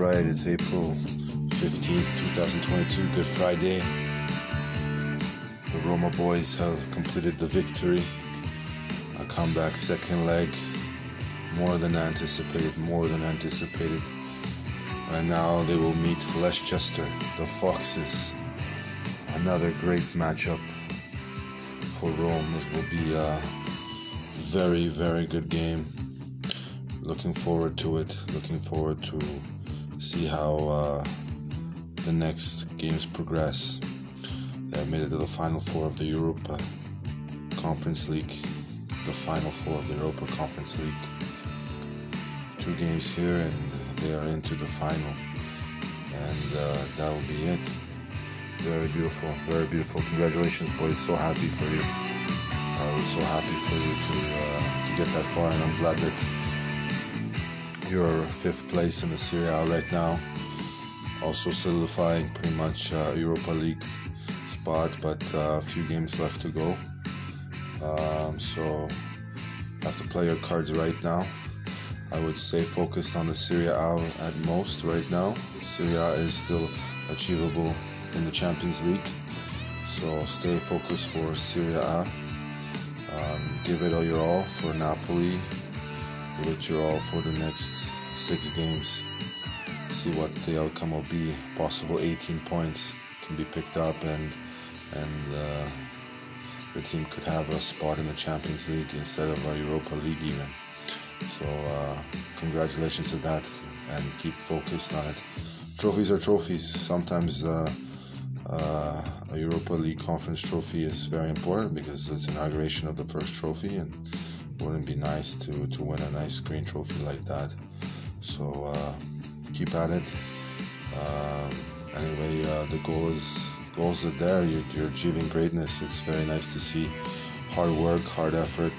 right, it's April 15th, 2022, Good Friday. The Roma boys have completed the victory. A comeback second leg, more than anticipated, more than anticipated. And now they will meet Leicester, the Foxes. Another great matchup for Rome. This will be a very, very good game looking forward to it. Looking forward to see how uh, the next games progress. They made it to the final four of the Europa Conference League. The final four of the Europa Conference League. Two games here, and they are into the final. And uh, that will be it. Very beautiful, very beautiful. Congratulations, boys. So happy for you. I was so happy for you to uh, to get that far, and I'm glad that you're fifth place in the Serie A right now. Also solidifying pretty much uh, Europa League spot, but uh, a few games left to go. Um, so have to play your cards right now. I would say focused on the Serie A at most right now. Serie A is still achievable in the Champions League, so stay focused for Serie A. Um, give it all your all for Napoli it your all for the next six games. See what the outcome will be. Possible 18 points can be picked up, and and uh, the team could have a spot in the Champions League instead of a Europa League even. So uh, congratulations to that, and keep focused on it. Trophies are trophies. Sometimes. Uh, uh, a Europa League conference trophy is very important because it's inauguration of the first trophy and wouldn't be nice to, to win a nice green trophy like that. So uh, keep at it. Um, anyway, uh, the goal is goals are there. You're, you're achieving greatness. It's very nice to see hard work, hard effort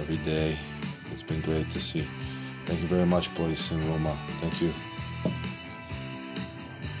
every day. It's been great to see. Thank you very much, boys in Roma. Thank you.